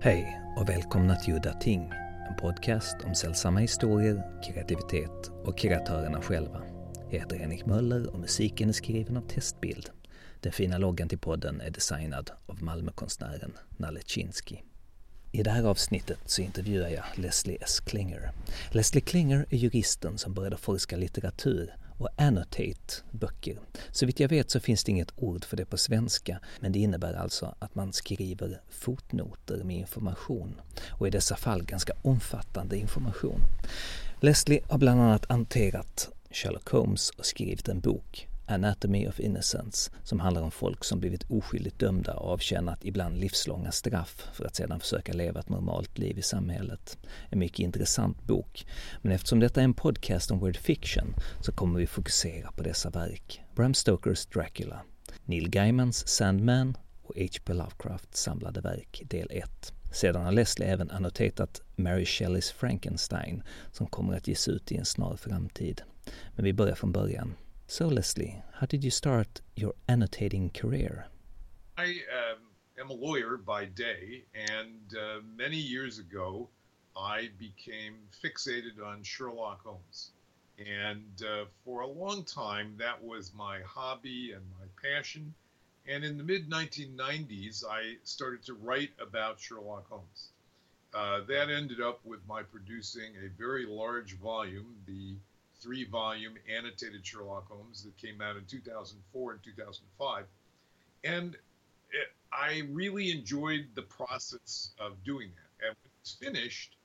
Hej och välkomna till Udda Ting, en podcast om sällsamma historier, kreativitet och kreatörerna själva. Jag heter Henrik Möller och musiken är skriven av Testbild. Den fina loggan till podden är designad av Malmökonstnären Nalle Chinsky. I det här avsnittet så intervjuar jag Leslie S. Klinger. Leslie Klinger är juristen som började forska litteratur och annotate böcker. Så vitt jag vet så finns det inget ord för det på svenska, men det innebär alltså att man skriver fotnoter med information och i dessa fall ganska omfattande information. Leslie har bland annat hanterat Sherlock Holmes och skrivit en bok Anatomy of Innocence som handlar om folk som blivit oskyldigt dömda och avtjänat ibland livslånga straff för att sedan försöka leva ett normalt liv i samhället. En mycket intressant bok. Men eftersom detta är en podcast om word fiction så kommer vi fokusera på dessa verk. Bram Stokers Dracula, Neil Gaimans Sandman och H.P. Lovecrafts samlade verk del 1. Sedan har Leslie även annoterat Mary Shelleys Frankenstein som kommer att ges ut i en snar framtid. Men vi börjar från början. So, Leslie, how did you start your annotating career? I um, am a lawyer by day, and uh, many years ago, I became fixated on Sherlock Holmes. And uh, for a long time, that was my hobby and my passion. And in the mid 1990s, I started to write about Sherlock Holmes. Uh, that ended up with my producing a very large volume, the three volume annotated Sherlock Holmes that came out in 2004 and 2005. And it, I really enjoyed the process of doing that. And when it's finished,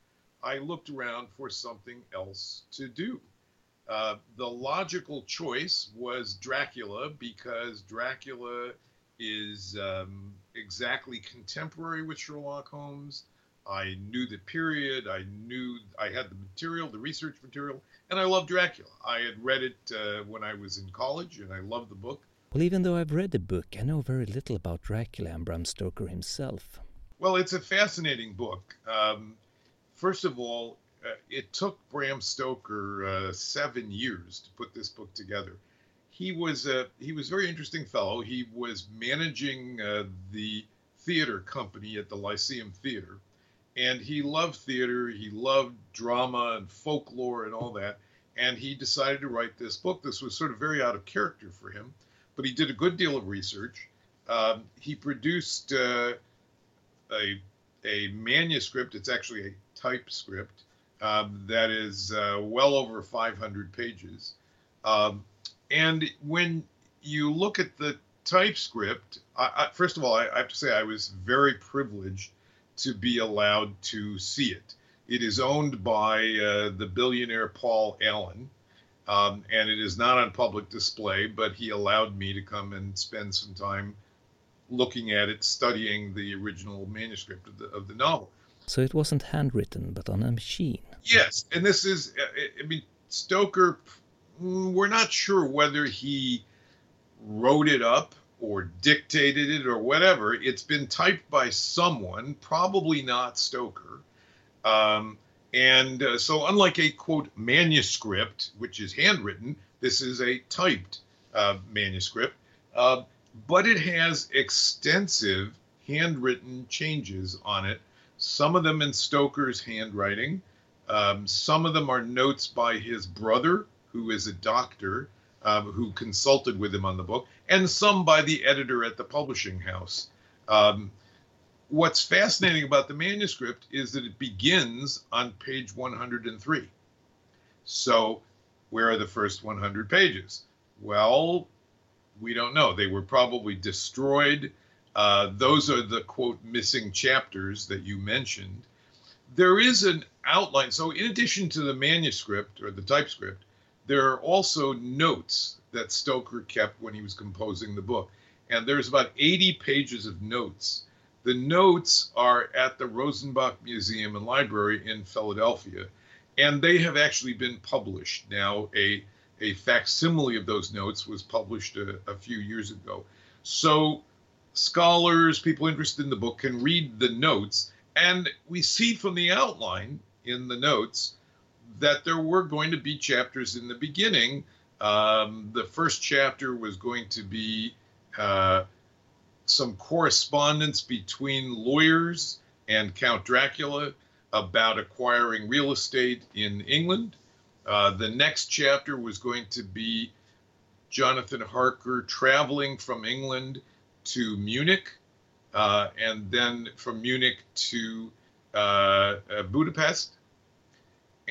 I looked around for something else to do. Uh, the logical choice was Dracula because Dracula is um, exactly contemporary with Sherlock Holmes. I knew the period. I knew I had the material, the research material, and I love Dracula. I had read it uh, when I was in college, and I loved the book. Well, even though I've read the book, I know very little about Dracula and Bram Stoker himself. Well, it's a fascinating book. Um, first of all, uh, it took Bram Stoker uh, seven years to put this book together. He was a he was a very interesting fellow. He was managing uh, the theater company at the Lyceum Theater and he loved theater he loved drama and folklore and all that. And he decided to write this book. This was sort of very out of character for him but he did a good deal of research. Um, he produced uh, a, a manuscript. It's actually a typescript um, that is uh, well over 500 pages. Um, and when you look at the typescript I, I, first of all I, I have to say i was very privileged to be allowed to see it. It is owned by uh, the billionaire Paul Allen, um, and it is not on public display, but he allowed me to come and spend some time looking at it, studying the original manuscript of the, of the novel. So it wasn't handwritten, but on a machine. Yes, and this is, uh, I mean, Stoker, mm, we're not sure whether he wrote it up or dictated it or whatever. It's been typed by someone, probably not Stoker. Um, and uh, so, unlike a quote manuscript, which is handwritten, this is a typed uh, manuscript. Uh, but it has extensive handwritten changes on it, some of them in Stoker's handwriting. Um, some of them are notes by his brother, who is a doctor um, who consulted with him on the book, and some by the editor at the publishing house. Um, what's fascinating about the manuscript is that it begins on page 103. So, where are the first 100 pages? Well, we don't know. They were probably destroyed. Uh, those are the quote missing chapters that you mentioned. There is an outline. So, in addition to the manuscript or the typescript, there are also notes that Stoker kept when he was composing the book. And there's about 80 pages of notes. The notes are at the Rosenbach Museum and Library in Philadelphia, and they have actually been published. Now, a, a facsimile of those notes was published a, a few years ago. So, scholars, people interested in the book, can read the notes, and we see from the outline in the notes that there were going to be chapters in the beginning. Um, the first chapter was going to be uh, some correspondence between lawyers and Count Dracula about acquiring real estate in England. Uh, the next chapter was going to be Jonathan Harker traveling from England to Munich, uh, and then from Munich to uh, uh, Budapest.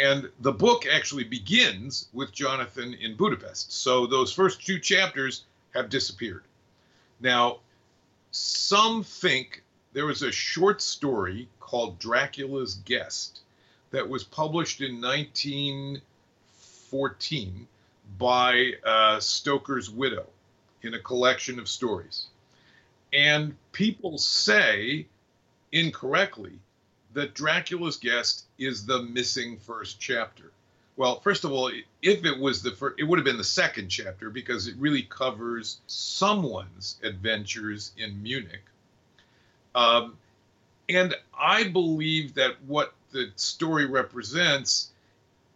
And the book actually begins with Jonathan in Budapest. So those first two chapters have disappeared. Now, some think there was a short story called Dracula's Guest that was published in 1914 by uh, Stoker's widow in a collection of stories. And people say incorrectly that Dracula's Guest is the missing first chapter. Well, first of all, if it was the first, it would have been the second chapter because it really covers someone's adventures in Munich. Um, and I believe that what the story represents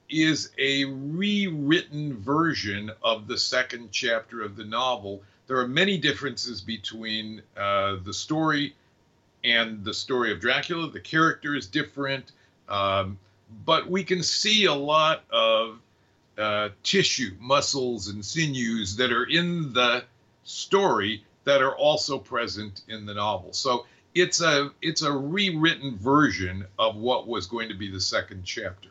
is a rewritten version of the second chapter of the novel. There are many differences between uh, the story and the story of Dracula. The character is different. Um, but we can see a lot of uh, tissue, muscles, and sinews that are in the story that are also present in the novel. So it's a it's a rewritten version of what was going to be the second chapter.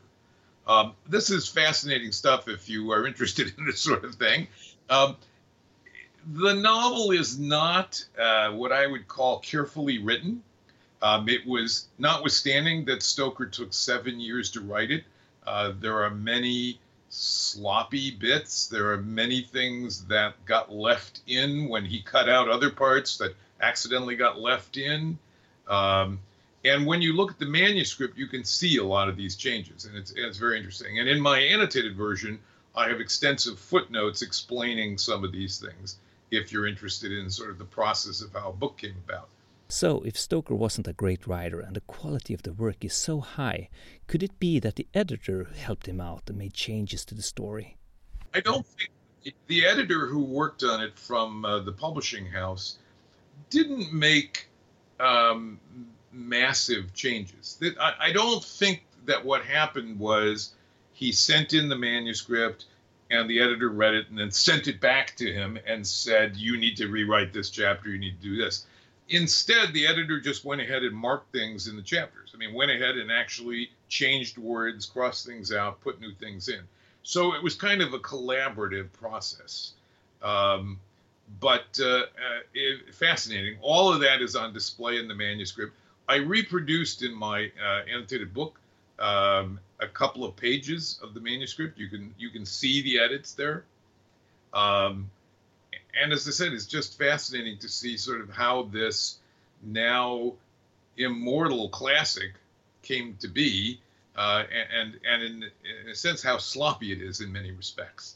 Um, this is fascinating stuff if you are interested in this sort of thing. Um, the novel is not uh, what I would call carefully written. Um, it was notwithstanding that Stoker took seven years to write it. Uh, there are many sloppy bits. There are many things that got left in when he cut out other parts that accidentally got left in. Um, and when you look at the manuscript, you can see a lot of these changes, and it's, and it's very interesting. And in my annotated version, I have extensive footnotes explaining some of these things if you're interested in sort of the process of how a book came about. So, if Stoker wasn't a great writer and the quality of the work is so high, could it be that the editor helped him out and made changes to the story? I don't think the editor who worked on it from uh, the publishing house didn't make um, massive changes. I, I don't think that what happened was he sent in the manuscript and the editor read it and then sent it back to him and said, You need to rewrite this chapter, you need to do this. Instead, the editor just went ahead and marked things in the chapters. I mean, went ahead and actually changed words, crossed things out, put new things in. So it was kind of a collaborative process. Um, but uh, uh, it, fascinating. All of that is on display in the manuscript. I reproduced in my uh, annotated book um, a couple of pages of the manuscript. You can you can see the edits there. Um, and as I said, it's just fascinating to see sort of how this now immortal classic came to be, uh, and and in, in, a sense how sloppy it is in many respects.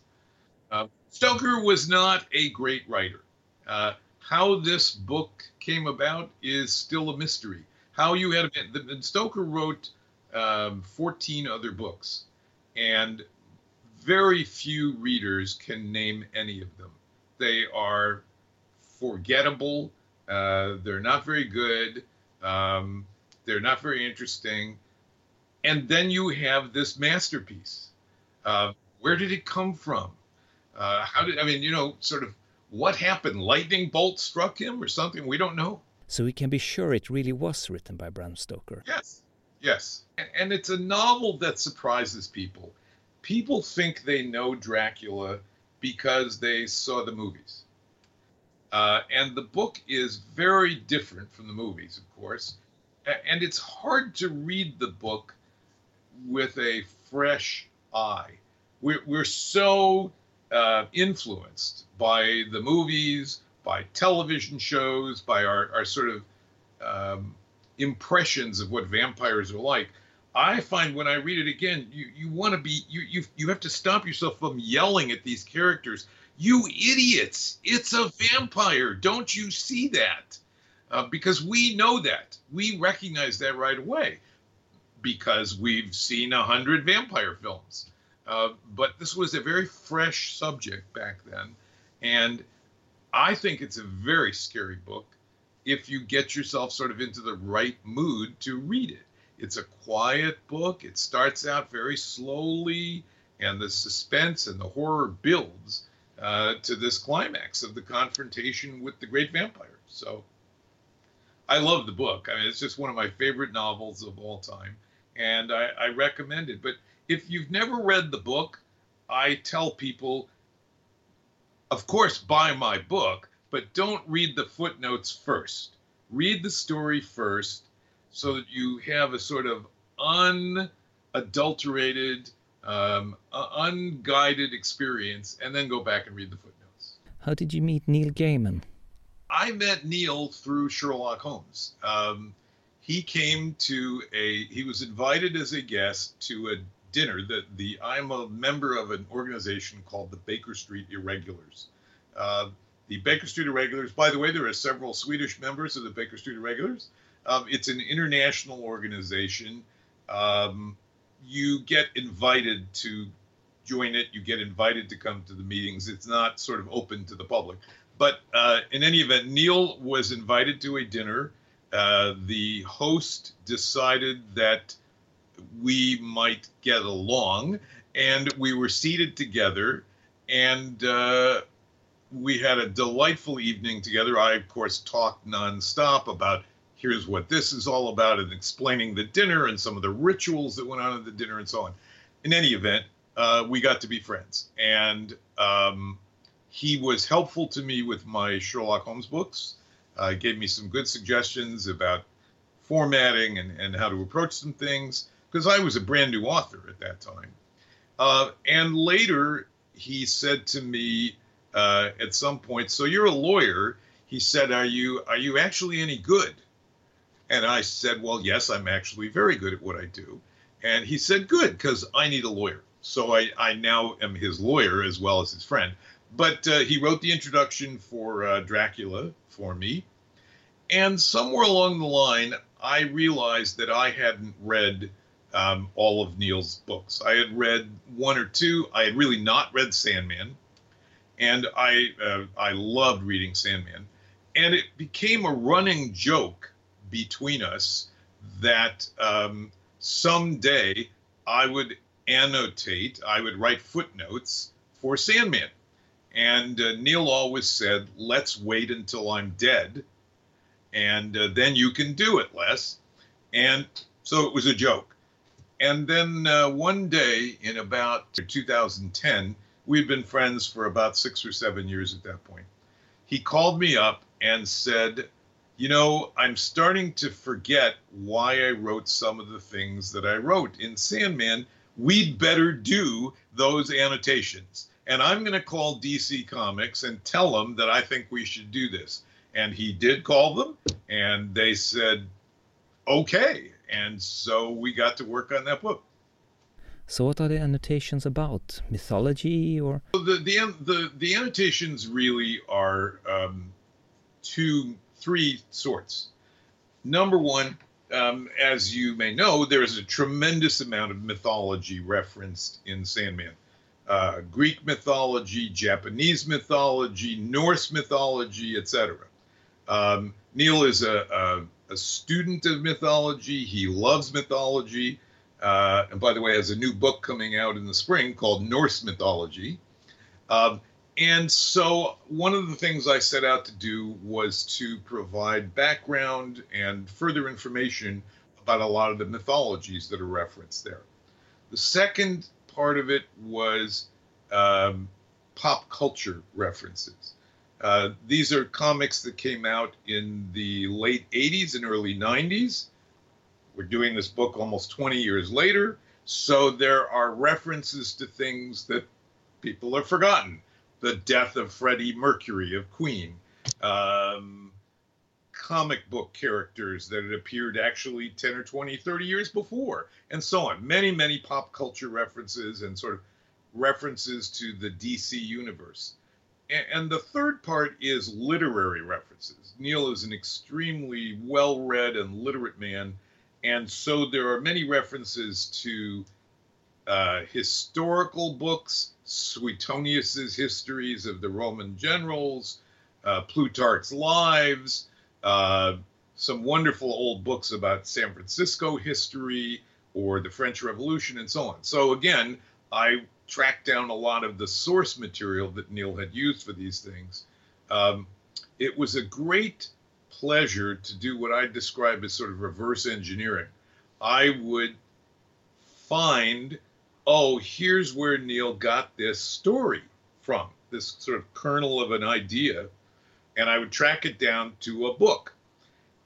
Uh, Stoker was not a great writer. Uh, how this book came about is still a mystery. How you had a, Stoker wrote um, 14 other books, and very few readers can name any of them. They are forgettable. Uh, they're not very good. Um, they're not very interesting. And then you have this masterpiece. Uh, where did it come from? Uh, how did I mean? You know, sort of what happened? Lightning bolt struck him or something? We don't know. So we can be sure it really was written by Bram Stoker. Yes, yes. And it's a novel that surprises people. People think they know Dracula because they saw the movies. Uh, and the book is very different from the movies, of course. And it's hard to read the book with a fresh eye. We're, we're so uh, influenced by the movies, by television shows, by our, our sort of um, impressions of what vampires are like. I find when I read it again, you, you want to be you you you have to stop yourself from yelling at these characters. You idiots! It's a vampire. Don't you see that? Uh, because we know that we recognize that right away because we've seen a hundred vampire films. Uh, but this was a very fresh subject back then, and I think it's a very scary book. If you get yourself sort of into the right mood to read it. It's a quiet book. It starts out very slowly, and the suspense and the horror builds uh, to this climax of the confrontation with the great vampire. So I love the book. I mean, it's just one of my favorite novels of all time, and I, I recommend it. But if you've never read the book, I tell people, of course, buy my book, but don't read the footnotes first. Read the story first so that you have a sort of unadulterated, um, uh, unguided experience, and then go back and read the footnotes. How did you meet Neil Gaiman? I met Neil through Sherlock Holmes. Um, he came to a, he was invited as a guest to a dinner that the, I'm a member of an organization called the Baker Street Irregulars. Uh, the Baker Street Irregulars, by the way, there are several Swedish members of the Baker Street Irregulars. Um, it's an international organization. Um, you get invited to join it. You get invited to come to the meetings. It's not sort of open to the public. But uh, in any event, Neil was invited to a dinner. Uh, the host decided that we might get along, and we were seated together, and uh, we had a delightful evening together. I, of course, talked nonstop about here's what this is all about and explaining the dinner and some of the rituals that went on at the dinner and so on. In any event, uh, we got to be friends. And um, he was helpful to me with my Sherlock Holmes books, uh, gave me some good suggestions about formatting and, and how to approach some things, because I was a brand new author at that time. Uh, and later, he said to me uh, at some point, "So you're a lawyer?" He said, "Are you are you actually any good?" And I said, Well, yes, I'm actually very good at what I do. And he said, Good, because I need a lawyer. So I, I now am his lawyer as well as his friend. But uh, he wrote the introduction for uh, Dracula for me. And somewhere along the line, I realized that I hadn't read um, all of Neil's books. I had read one or two. I had really not read Sandman. And I, uh, I loved reading Sandman. And it became a running joke between us that um, someday I would annotate, I would write footnotes for Sandman. And uh, Neil always said, let's wait until I'm dead, and uh, then you can do it, Les. And so it was a joke. And then uh, one day in about 2010, we'd been friends for about six or seven years at that point. He called me up and said, you know, I'm starting to forget why I wrote some of the things that I wrote in Sandman. We'd better do those annotations. And I'm going to call DC Comics and tell them that I think we should do this. And he did call them, and they said, okay. And so we got to work on that book. So, what are the annotations about? Mythology or? The, the, the, the annotations really are um, two three sorts. Number one, um, as you may know, there is a tremendous amount of mythology referenced in Sandman. Uh, Greek mythology, Japanese mythology, Norse mythology, etc. Um, Neil is a, a, a, student of mythology. He loves mythology. Uh, and by the way, has a new book coming out in the spring called Norse Mythology. Um, and so, one of the things I set out to do was to provide background and further information about a lot of the mythologies that are referenced there. The second part of it was um, pop culture references. Uh, these are comics that came out in the late 80s and early 90s. We're doing this book almost 20 years later. So there are references to things that people have forgotten the death of Freddie Mercury of Queen, um, comic book characters that had appeared actually 10 or 20, 30 years before, and so on. Many, many pop culture references and sort of references to the DC universe. And, and the third part is literary references. Neil is an extremely well read and literate man. And so there are many references to uh, historical books, Suetonius's histories of the Roman generals, uh, Plutarch's lives, uh, some wonderful old books about San Francisco history or the French Revolution and so on. So again, I tracked down a lot of the source material that Neil had used for these things. Um, it was a great pleasure to do what I describe as sort of reverse engineering. I would find, oh, here's where Neil got this story from, this sort of kernel of an idea, and I would track it down to a book.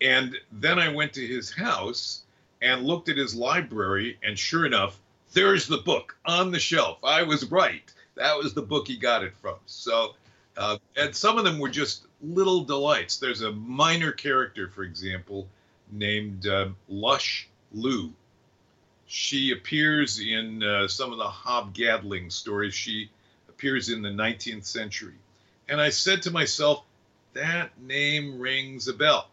And then I went to his house and looked at his library, and sure enough, there's the book on the shelf. I was right. That was the book he got it from. So, uh, and some of them were just little delights. There's a minor character, for example, named uh, Lush Lou. She appears in uh, some of the Hob Gadling stories. She appears in the 19th century. And I said to myself, that name rings a bell.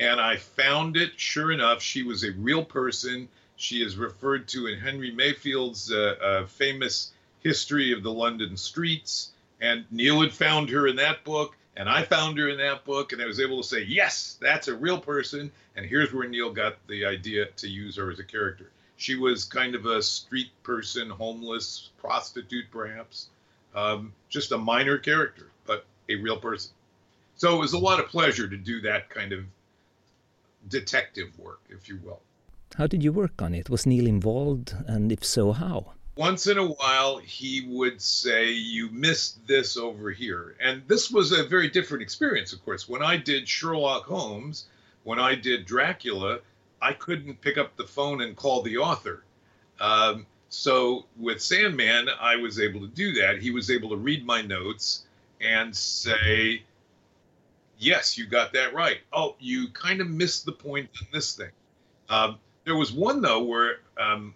And I found it. Sure enough, she was a real person. She is referred to in Henry Mayhew's uh, uh, famous History of the London Streets. And Neil had found her in that book, and I found her in that book, and I was able to say, yes, that's a real person. And here's where Neil got the idea to use her as a character. She was kind of a street person, homeless, prostitute, perhaps, um, just a minor character, but a real person. So it was a lot of pleasure to do that kind of detective work, if you will. How did you work on it? Was Neil involved? And if so, how? Once in a while, he would say, You missed this over here. And this was a very different experience, of course. When I did Sherlock Holmes, when I did Dracula, I couldn't pick up the phone and call the author. Um, so with Sandman, I was able to do that. He was able to read my notes and say, Yes, you got that right. Oh, you kind of missed the point in this thing. Um, there was one though where um,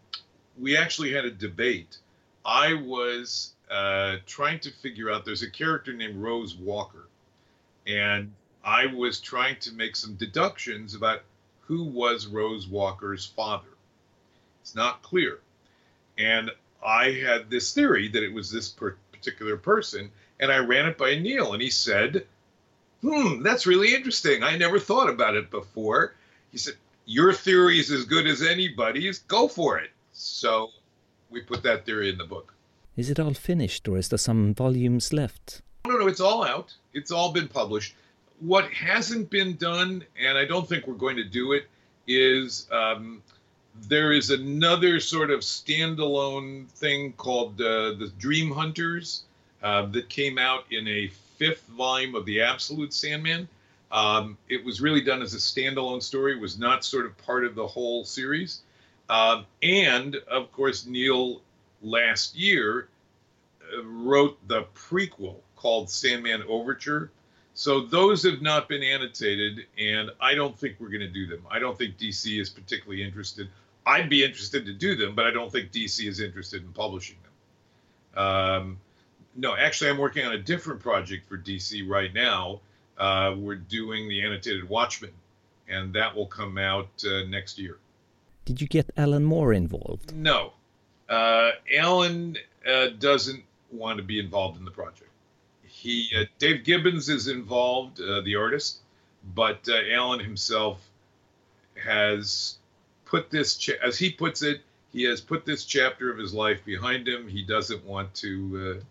we actually had a debate. I was uh, trying to figure out. There's a character named Rose Walker, and I was trying to make some deductions about who was Rose Walker's father. It's not clear, and I had this theory that it was this particular person, and I ran it by Neil, and he said, "Hmm, that's really interesting. I never thought about it before." He said, your theory is as good as anybody's. Go for it. So we put that theory in the book. Is it all finished, or is there some volumes left? No, no, it's all out. It's all been published. What hasn't been done, and I don't think we're going to do it, is um, there is another sort of standalone thing called uh, the Dream Hunters uh, that came out in a fifth volume of the Absolute Sandman. Um, it was really done as a standalone story. Was not sort of part of the whole series. Um, and of course, Neil last year uh, wrote the prequel called Sandman Overture. So those have not been annotated, and I don't think we're going to do them. I don't think DC is particularly interested. I'd be interested to do them, but I don't think DC is interested in publishing them. Um, no, actually, I'm working on a different project for DC right now uh, we're doing the annotated Watchmen, and that will come out uh, next year. Did you get Alan Moore involved? No. Uh, Alan uh, doesn't want to be involved in the project. He, uh, Dave Gibbons is involved, uh, the artist, but Alan himself has put this, cha- as he puts it, he has put this chapter of his life behind him. He doesn't want to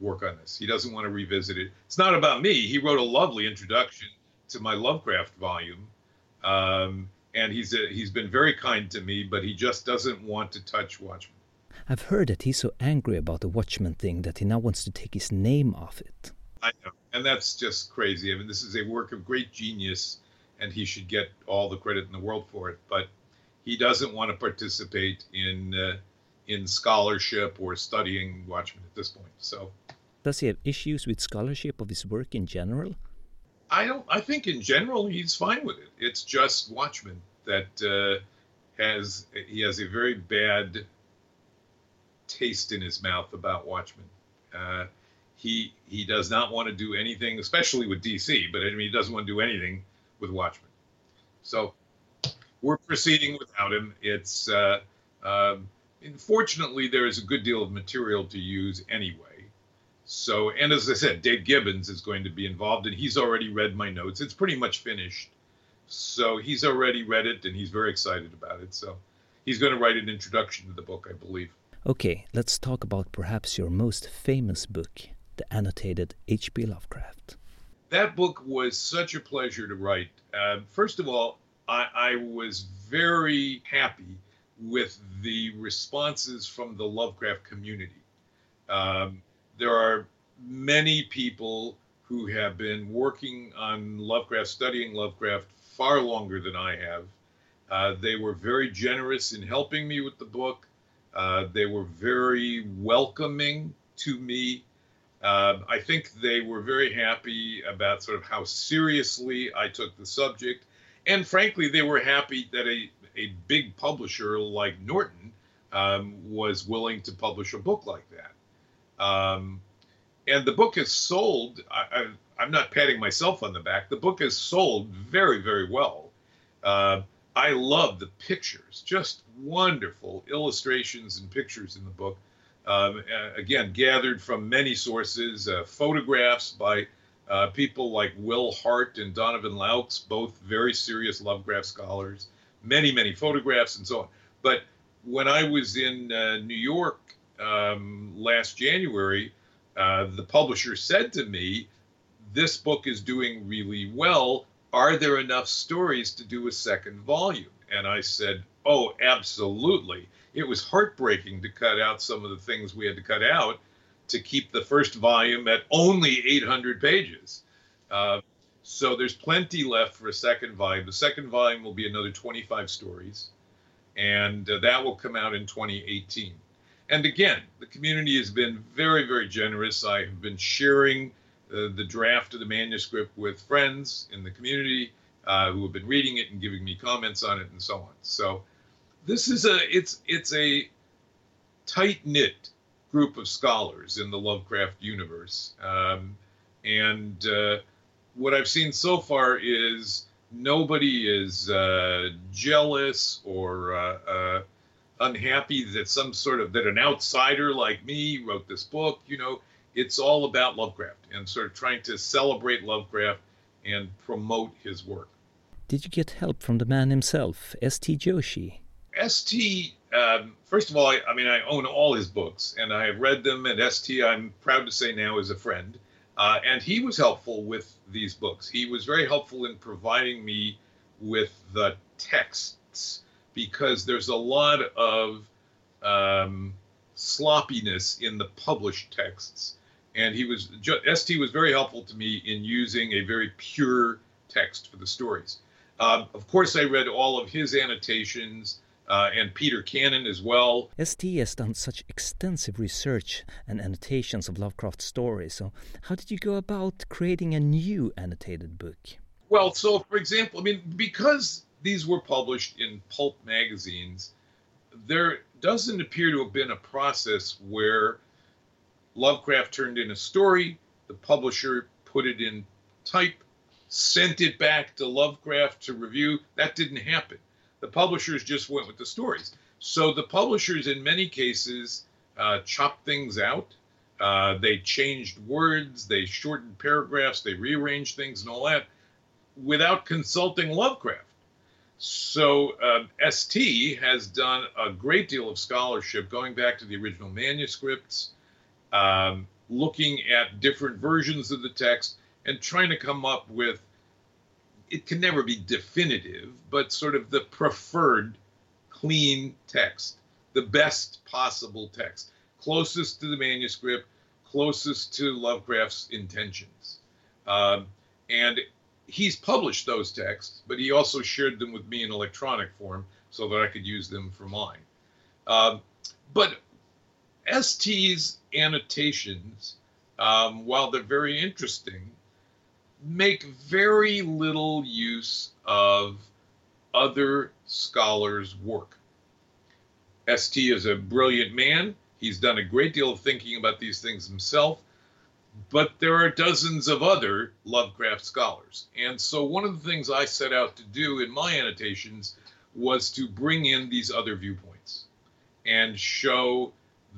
work on this. He doesn't want to revisit it. It's not about me. He wrote a lovely introduction to my Lovecraft volume, um, and he's a, he's been very kind to me, but he just doesn't want to touch Watchmen. I've heard that he's so angry about the Watchmen thing that he now wants to take his name off it. I know, and that's just crazy. I mean, this is a work of great genius, and he should get all the credit in the world for it. But he doesn't want to participate in uh, in scholarship or studying Watchmen at this point. So does he have issues with scholarship of his work in general? I don't. I think in general he's fine with it. It's just Watchmen that uh, has he has a very bad taste in his mouth about Watchmen. Uh, he he does not want to do anything, especially with DC. But I mean, he doesn't want to do anything with Watchmen. So we're proceeding without him. It's uh, um, unfortunately there is a good deal of material to use anyway. So, and as I said, Dave Gibbons is going to be involved, and he's already read my notes. It's pretty much finished. So he's already read it, and he's very excited about it. So he's going to write an introduction to the book, I believe. Okay, let's talk about perhaps your most famous book, the annotated H.P. Lovecraft. That book was such a pleasure to write. Uh, first of all, I, I was very happy with the responses from the Lovecraft community. Um, there are many people who have been working on Lovecraft, studying Lovecraft far longer than I have. Uh, they were very generous in helping me with the book. Uh, they were very welcoming to me. Uh, I think they were very happy about sort of how seriously I took the subject. And frankly, they were happy that a, a big publisher like Norton um, was willing to publish a book like that. Um, and the book has sold. I, am not patting myself on the back. The book has sold very, very well. Uh, I love the pictures, just wonderful illustrations and pictures in the book. Um, again, gathered from many sources, uh, photographs by uh, people like Will Hart and Donovan Loucks, both very serious Lovecraft scholars, many, many photographs and so on. But when I was in uh, New York um, last January, uh, the publisher said to me, This book is doing really well. Are there enough stories to do a second volume? And I said, Oh, absolutely. It was heartbreaking to cut out some of the things we had to cut out to keep the first volume at only 800 pages. Uh, so there's plenty left for a second volume. The second volume will be another 25 stories, and uh, that will come out in 2018 and again, the community has been very, very generous. I have been sharing uh, the draft of the manuscript with friends in the community uh, who have been reading it and giving me comments on it and so on. So this is a it's it's a tight knit group of scholars in the Lovecraft universe, um, and uh, what I've seen so far is nobody is uh, jealous or uh, uh, unhappy that some sort of that an outsider like me wrote this book. You know, it's all about Lovecraft and sort of trying to celebrate Lovecraft and promote his work. Did you get help from the man himself, S.T. Joshi? S.T. Um, first of all, I, I, mean, I own all his books and I have read them. And S.T. I'm proud to say now is a friend. Uh, and he was helpful with these books. He was very helpful in providing me with the texts because there's a lot of um, sloppiness in the published texts. And he was St was very helpful to me in using a very pure text for the stories. Um, of course, I read all of his annotations. Uh, and Peter Cannon as well. ST has done such extensive research and annotations of Lovecraft stories. So, how did you go about creating a new annotated book? Well, so for example, I mean, because these were published in pulp magazines, there doesn't appear to have been a process where Lovecraft turned in a story, the publisher put it in type, sent it back to Lovecraft to review. That didn't happen. The publishers just went with the stories. So the publishers, in many cases, uh, chopped things out. Uh, they changed words, they shortened paragraphs, they rearranged things and all that without consulting Lovecraft. So uh, ST has done a great deal of scholarship going back to the original manuscripts, um, looking at different versions of the text, and trying to come up with it can never be definitive, but sort of the preferred clean text, the best possible text, closest to the manuscript, closest to Lovecraft's intentions. Um, and he's published those texts, but he also shared them with me in electronic form so that I could use them for mine. Uh, but ST's annotations, um, while they're very interesting, make very little use of other scholars' work. ST is a brilliant man. He's done a great deal of thinking about these things himself but there are dozens of other Lovecraft scholars. And so one of the things I set out to do in my annotations was to bring in these other viewpoints and show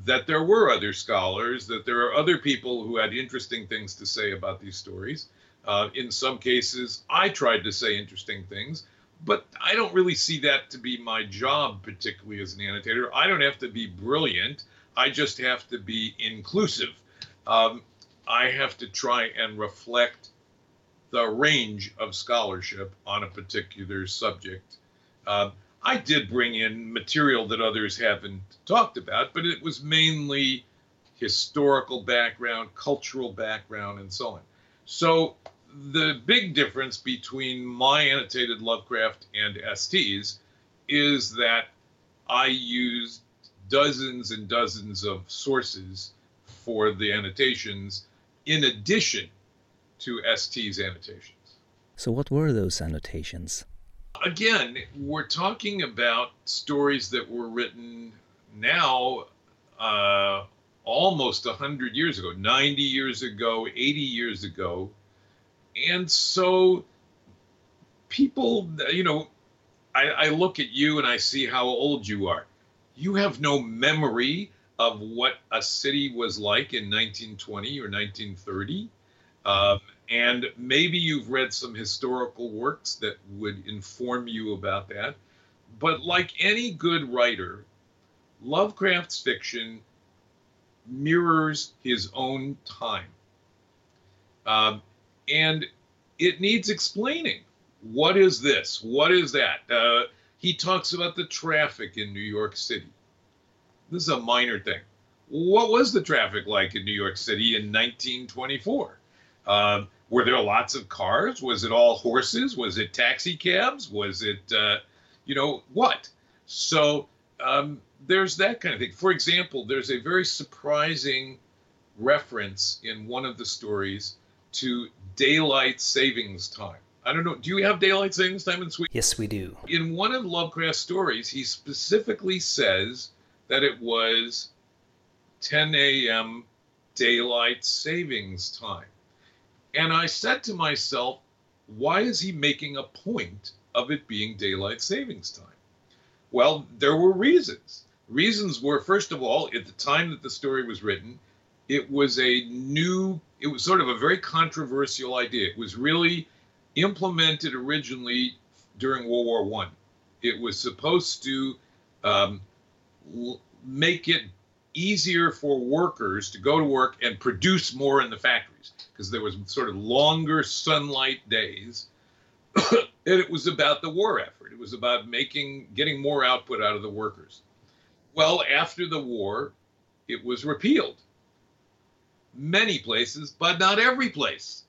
that there were other scholars, that there are other people who had interesting things to say about these stories. Uh, in some cases, I tried to say interesting things, but I don't really see that to be my job, particularly as an annotator. I don't have to be brilliant, I just have to be inclusive. Um, I have to try and reflect the range of scholarship on a particular subject. Uh, I did bring in material that others haven't talked about, but it was mainly historical background, cultural background, and so on. So the big difference between my annotated Lovecraft and ST's is that I used dozens and dozens of sources for the annotations in addition to ST's annotations. So, what were those annotations? Again, we're talking about stories that were written now uh, almost 100 years ago, 90 years ago, 80 years ago. And so people, you know, I, I look at you and I see how old you are. You have no memory of what a city was like in 1920 or 1930. Um, and maybe you've read some historical works that would inform you about that. But like any good writer, Lovecraft's fiction mirrors his own time. Um, and it needs explaining. What is this? What is that? Uh, he talks about the traffic in New York City. This is a minor thing. What was the traffic like in New York City in 1924? Um, were there lots of cars? Was it all horses? Was it taxi cabs? Was it, uh, you know, what? So um, there's that kind of thing. For example, there's a very surprising reference in one of the stories to daylight savings time. I don't know. Do you have daylight savings time in Sweden? Yes, we do. In one of Lovecraft's stories, he specifically says that it was 10 a.m. daylight savings time. And I said to myself, why is he making a point of it being daylight savings time? Well, there were reasons. Reasons were, first of all, at the time that the story was written, it was a new, it was sort of a very controversial idea. It was really implemented originally during World War One. It was supposed to um, make it easier for workers to go to work and produce more in the factories because there was sort of longer sunlight days. And it was about the war effort. It was about making getting more output out of the workers. Well after the war it was repealed. Many places but not every place.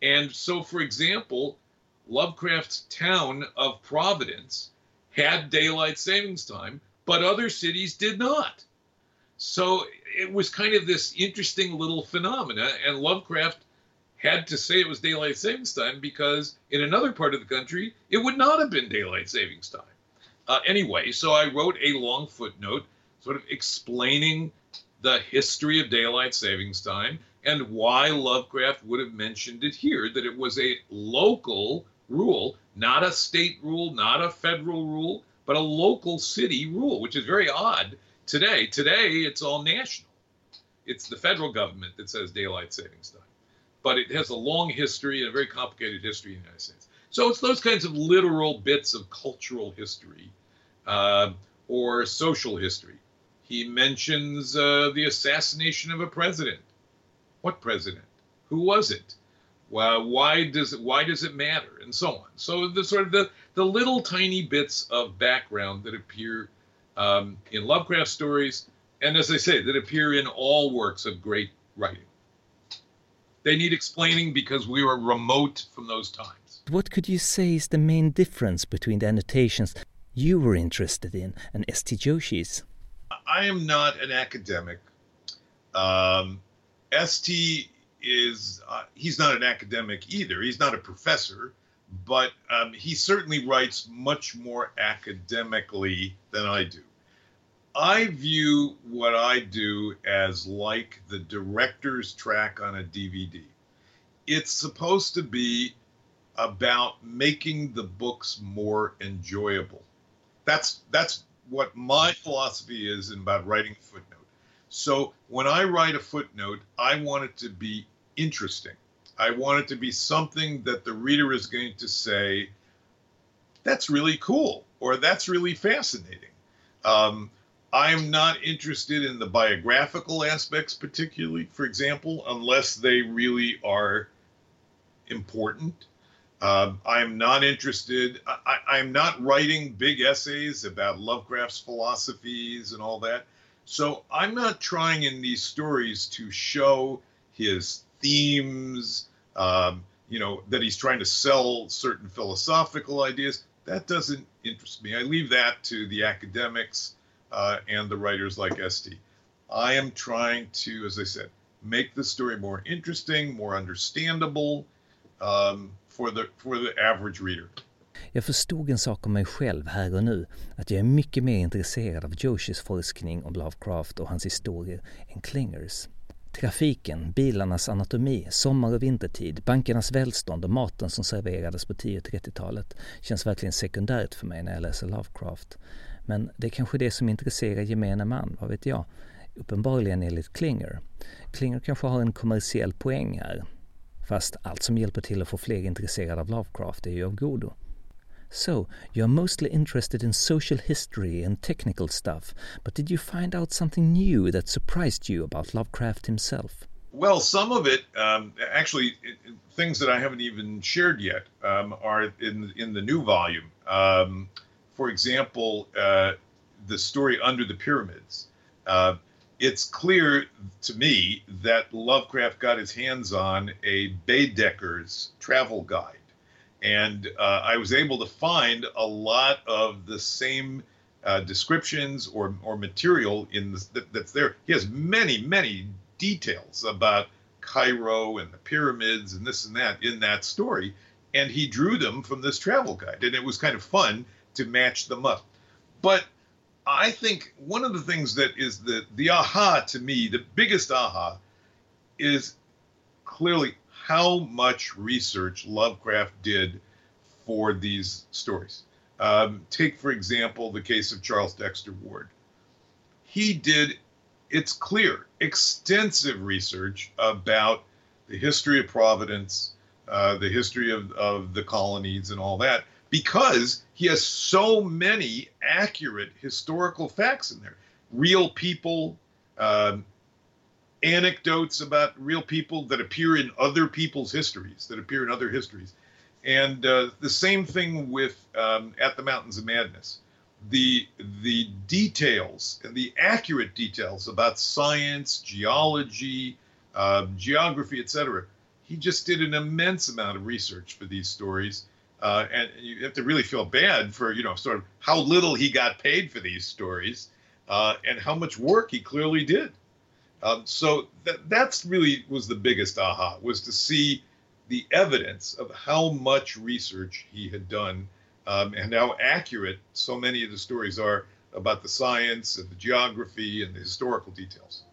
And so for example lovecraft's town of providence had daylight savings time but other cities did not. So it was kind of this interesting little phenomena, and Lovecraft had to say it was daylight savings time because in another part of the country it would not have been daylight savings time. Uh, anyway, so I wrote a long footnote, sort of explaining the history of daylight savings time and why Lovecraft would have mentioned it here that it was a local rule, not a state rule, not a federal rule, but a local city rule, which is very odd today. Today, it's all national. It's the federal government that says daylight savings time. But it has a long history and a very complicated history in the United States. So it's those kinds of literal bits of cultural history uh, or social history. He mentions uh, the assassination of a president. What president? Who was it? Well, why does it why does it matter and so on so the sort of the the little tiny bits of background that appear um, in lovecraft stories and as i say that appear in all works of great writing. They need explaining because we were remote from those times. What could you say is the main difference between the annotations you were interested in and st joshi's? I am not an academic. Um, st is uh, he's not an academic either. He's not a professor, but um, he certainly writes much more academically than I do. I view what I do as like the director's track on a DVD. It's supposed to be about making the books more enjoyable. That's that's what my philosophy is about writing a footnote. So when I write a footnote, I want it to be interesting. I want it to be something that the reader is going to say, that's really cool, or that's really fascinating. Um, I'm not interested in the biographical aspects, particularly, for example, unless they really are important. Um, I'm not interested, I, am not writing big essays about Lovecraft's philosophies and all that. So I'm not trying in these stories to show his themes, um, you know, that he's trying to sell certain philosophical ideas. That doesn't interest me. I leave that to the academics uh, and the writers like Esty. I am trying to, as I said, make the story more interesting, more understandable um, for, the, for the average reader. Jag förstod en sak om mig själv här och nu, att jag är mycket mer intresserad av Joshis forskning om Lovecraft och hans historier än Klingers. Trafiken, bilarnas anatomi, sommar och vintertid, bankernas välstånd och maten som serverades på 10-30-talet känns verkligen sekundärt för mig när jag läser Lovecraft. Men det är kanske det som intresserar gemene man, vad vet jag? Uppenbarligen enligt Klinger. Klinger kanske har en kommersiell poäng här. Fast allt som hjälper till att få fler intresserade av Lovecraft är ju av godo. So, you're mostly interested in social history and technical stuff, but did you find out something new that surprised you about Lovecraft himself? Well, some of it, um, actually, it, things that I haven't even shared yet, um, are in in the new volume. Um, for example, uh, the story Under the Pyramids. Uh, it's clear to me that Lovecraft got his hands on a Baedeker's travel guide and uh, I was able to find a lot of the same uh, descriptions or, or material in that, that's there. He has many, many details about Cairo and the pyramids and this and that in that story, and he drew them from this travel guide, and it was kind of fun to match them up. But I think one of the things that is the the aha to me, the biggest aha, is clearly how much research Lovecraft did for these stories. Um, take, for example, the case of Charles Dexter Ward. He did, it's clear, extensive research about the history of Providence, uh, the history of, of the colonies, and all that, because he has so many accurate historical facts in there. Real people, um, anecdotes about real people that appear in other people's histories, that appear in other histories. And uh, the same thing with um, At the Mountains of Madness. The, the details and the accurate details about science, geology, uh, geography, etc. He just did an immense amount of research for these stories. Uh, and you have to really feel bad for, you know, sort of how little he got paid for these stories uh, and how much work he clearly did. Um, so that that's really was the biggest aha was to see the evidence of how much research he had done um, and how accurate so many of the stories are about the science and the geography and the historical details.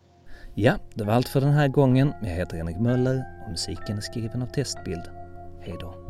Ja, det var allt för den här gången. Jag heter Henrik Möller och musiken är skriven av Testbild. Hej då.